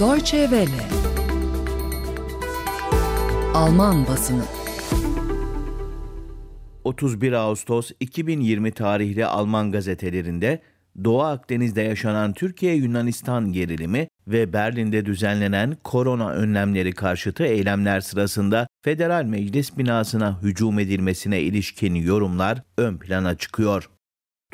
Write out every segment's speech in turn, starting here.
Deutsche Welle Alman basını 31 Ağustos 2020 tarihli Alman gazetelerinde Doğu Akdeniz'de yaşanan Türkiye-Yunanistan gerilimi ve Berlin'de düzenlenen korona önlemleri karşıtı eylemler sırasında Federal Meclis binasına hücum edilmesine ilişkin yorumlar ön plana çıkıyor.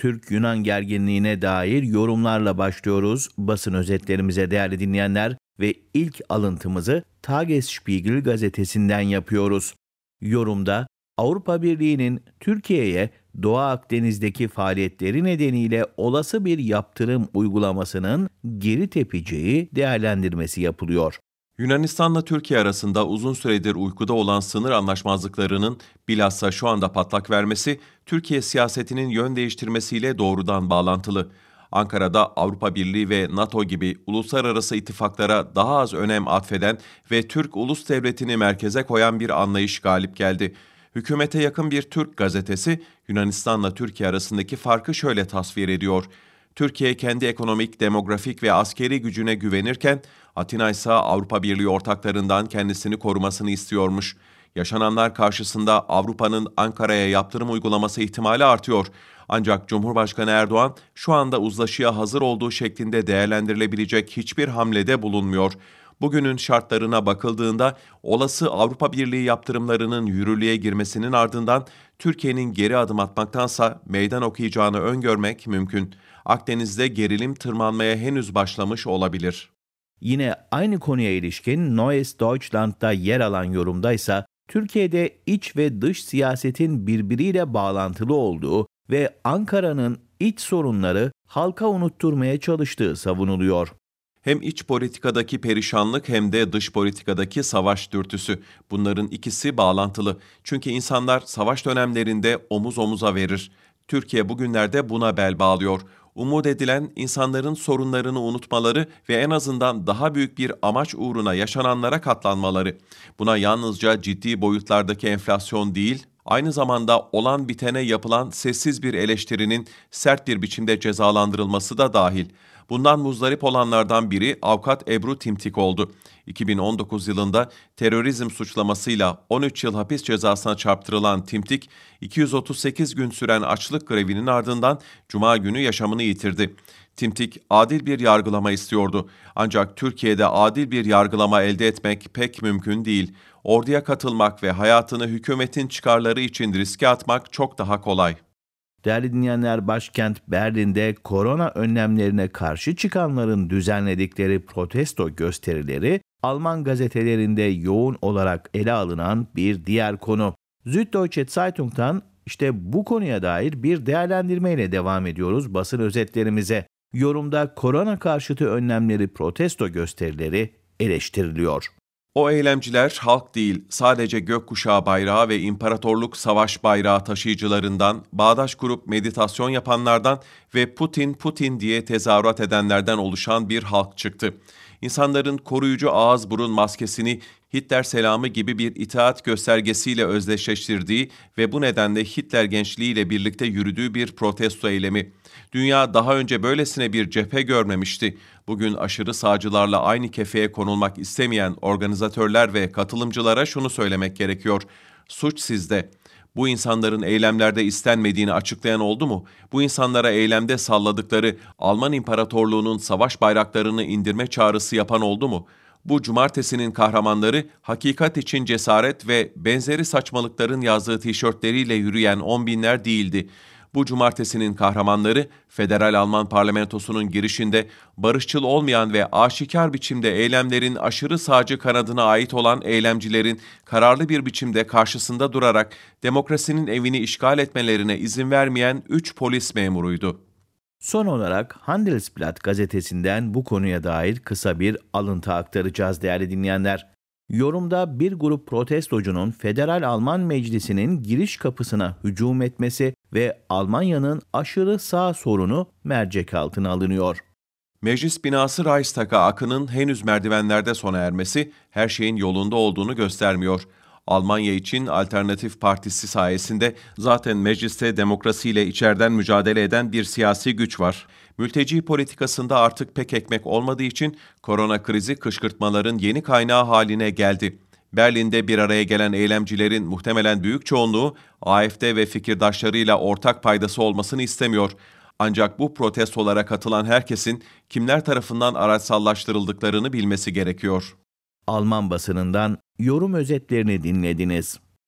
Türk-Yunan gerginliğine dair yorumlarla başlıyoruz basın özetlerimize değerli dinleyenler ve ilk alıntımızı Tagesspiegel gazetesinden yapıyoruz. Yorumda Avrupa Birliği'nin Türkiye'ye Doğu Akdeniz'deki faaliyetleri nedeniyle olası bir yaptırım uygulamasının geri tepeceği değerlendirmesi yapılıyor. Yunanistan'la Türkiye arasında uzun süredir uykuda olan sınır anlaşmazlıklarının bilhassa şu anda patlak vermesi, Türkiye siyasetinin yön değiştirmesiyle doğrudan bağlantılı. Ankara'da Avrupa Birliği ve NATO gibi uluslararası ittifaklara daha az önem atfeden ve Türk ulus devletini merkeze koyan bir anlayış galip geldi. Hükümete yakın bir Türk gazetesi Yunanistan'la Türkiye arasındaki farkı şöyle tasvir ediyor. Türkiye kendi ekonomik, demografik ve askeri gücüne güvenirken Atina ise Avrupa Birliği ortaklarından kendisini korumasını istiyormuş. Yaşananlar karşısında Avrupa'nın Ankara'ya yaptırım uygulaması ihtimali artıyor. Ancak Cumhurbaşkanı Erdoğan şu anda uzlaşıya hazır olduğu şeklinde değerlendirilebilecek hiçbir hamlede bulunmuyor. Bugünün şartlarına bakıldığında olası Avrupa Birliği yaptırımlarının yürürlüğe girmesinin ardından Türkiye'nin geri adım atmaktansa meydan okuyacağını öngörmek mümkün. Akdeniz'de gerilim tırmanmaya henüz başlamış olabilir. Yine aynı konuya ilişkin Neues Deutschland'da yer alan yorumda ise Türkiye'de iç ve dış siyasetin birbiriyle bağlantılı olduğu ve Ankara'nın iç sorunları halka unutturmaya çalıştığı savunuluyor. Hem iç politikadaki perişanlık hem de dış politikadaki savaş dürtüsü. Bunların ikisi bağlantılı. Çünkü insanlar savaş dönemlerinde omuz omuza verir. Türkiye bugünlerde buna bel bağlıyor. Umut edilen insanların sorunlarını unutmaları ve en azından daha büyük bir amaç uğruna yaşananlara katlanmaları. Buna yalnızca ciddi boyutlardaki enflasyon değil, aynı zamanda olan bitene yapılan sessiz bir eleştirinin sert bir biçimde cezalandırılması da dahil. Bundan muzdarip olanlardan biri avukat Ebru Timtik oldu. 2019 yılında terörizm suçlamasıyla 13 yıl hapis cezasına çarptırılan Timtik, 238 gün süren açlık grevinin ardından cuma günü yaşamını yitirdi. Timtik adil bir yargılama istiyordu. Ancak Türkiye'de adil bir yargılama elde etmek pek mümkün değil. Orduya katılmak ve hayatını hükümetin çıkarları için riske atmak çok daha kolay. Değerli dinleyenler başkent Berlin'de korona önlemlerine karşı çıkanların düzenledikleri protesto gösterileri Alman gazetelerinde yoğun olarak ele alınan bir diğer konu. Süddeutsche Zeitung'dan işte bu konuya dair bir değerlendirmeyle devam ediyoruz basın özetlerimize. Yorumda korona karşıtı önlemleri protesto gösterileri eleştiriliyor. O eylemciler halk değil, sadece gökkuşağı bayrağı ve imparatorluk savaş bayrağı taşıyıcılarından, bağdaş kurup meditasyon yapanlardan ve Putin Putin diye tezahürat edenlerden oluşan bir halk çıktı. İnsanların koruyucu ağız burun maskesini Hitler selamı gibi bir itaat göstergesiyle özdeşleştirdiği ve bu nedenle Hitler gençliğiyle birlikte yürüdüğü bir protesto eylemi. Dünya daha önce böylesine bir cephe görmemişti. Bugün aşırı sağcılarla aynı kefeye konulmak istemeyen organizatörler ve katılımcılara şunu söylemek gerekiyor. Suç sizde. Bu insanların eylemlerde istenmediğini açıklayan oldu mu? Bu insanlara eylemde salladıkları Alman İmparatorluğu'nun savaş bayraklarını indirme çağrısı yapan oldu mu? Bu cumartesinin kahramanları hakikat için cesaret ve benzeri saçmalıkların yazdığı tişörtleriyle yürüyen on binler değildi. Bu cumartesinin kahramanları Federal Alman Parlamentosu'nun girişinde barışçıl olmayan ve aşikar biçimde eylemlerin aşırı sağcı kanadına ait olan eylemcilerin kararlı bir biçimde karşısında durarak demokrasinin evini işgal etmelerine izin vermeyen üç polis memuruydu. Son olarak Handelsblatt gazetesinden bu konuya dair kısa bir alıntı aktaracağız değerli dinleyenler. Yorumda bir grup protestocunun Federal Alman Meclisi'nin giriş kapısına hücum etmesi ve Almanya'nın aşırı sağ sorunu mercek altına alınıyor. Meclis binası Reichstag'a akının henüz merdivenlerde sona ermesi her şeyin yolunda olduğunu göstermiyor. Almanya için Alternatif Partisi sayesinde zaten mecliste demokrasiyle içeriden mücadele eden bir siyasi güç var. Mülteci politikasında artık pek ekmek olmadığı için korona krizi kışkırtmaların yeni kaynağı haline geldi. Berlin'de bir araya gelen eylemcilerin muhtemelen büyük çoğunluğu AFD ve fikirdaşlarıyla ortak paydası olmasını istemiyor. Ancak bu protestolara katılan herkesin kimler tarafından araçsallaştırıldıklarını bilmesi gerekiyor. Alman basınından yorum özetlerini dinlediniz.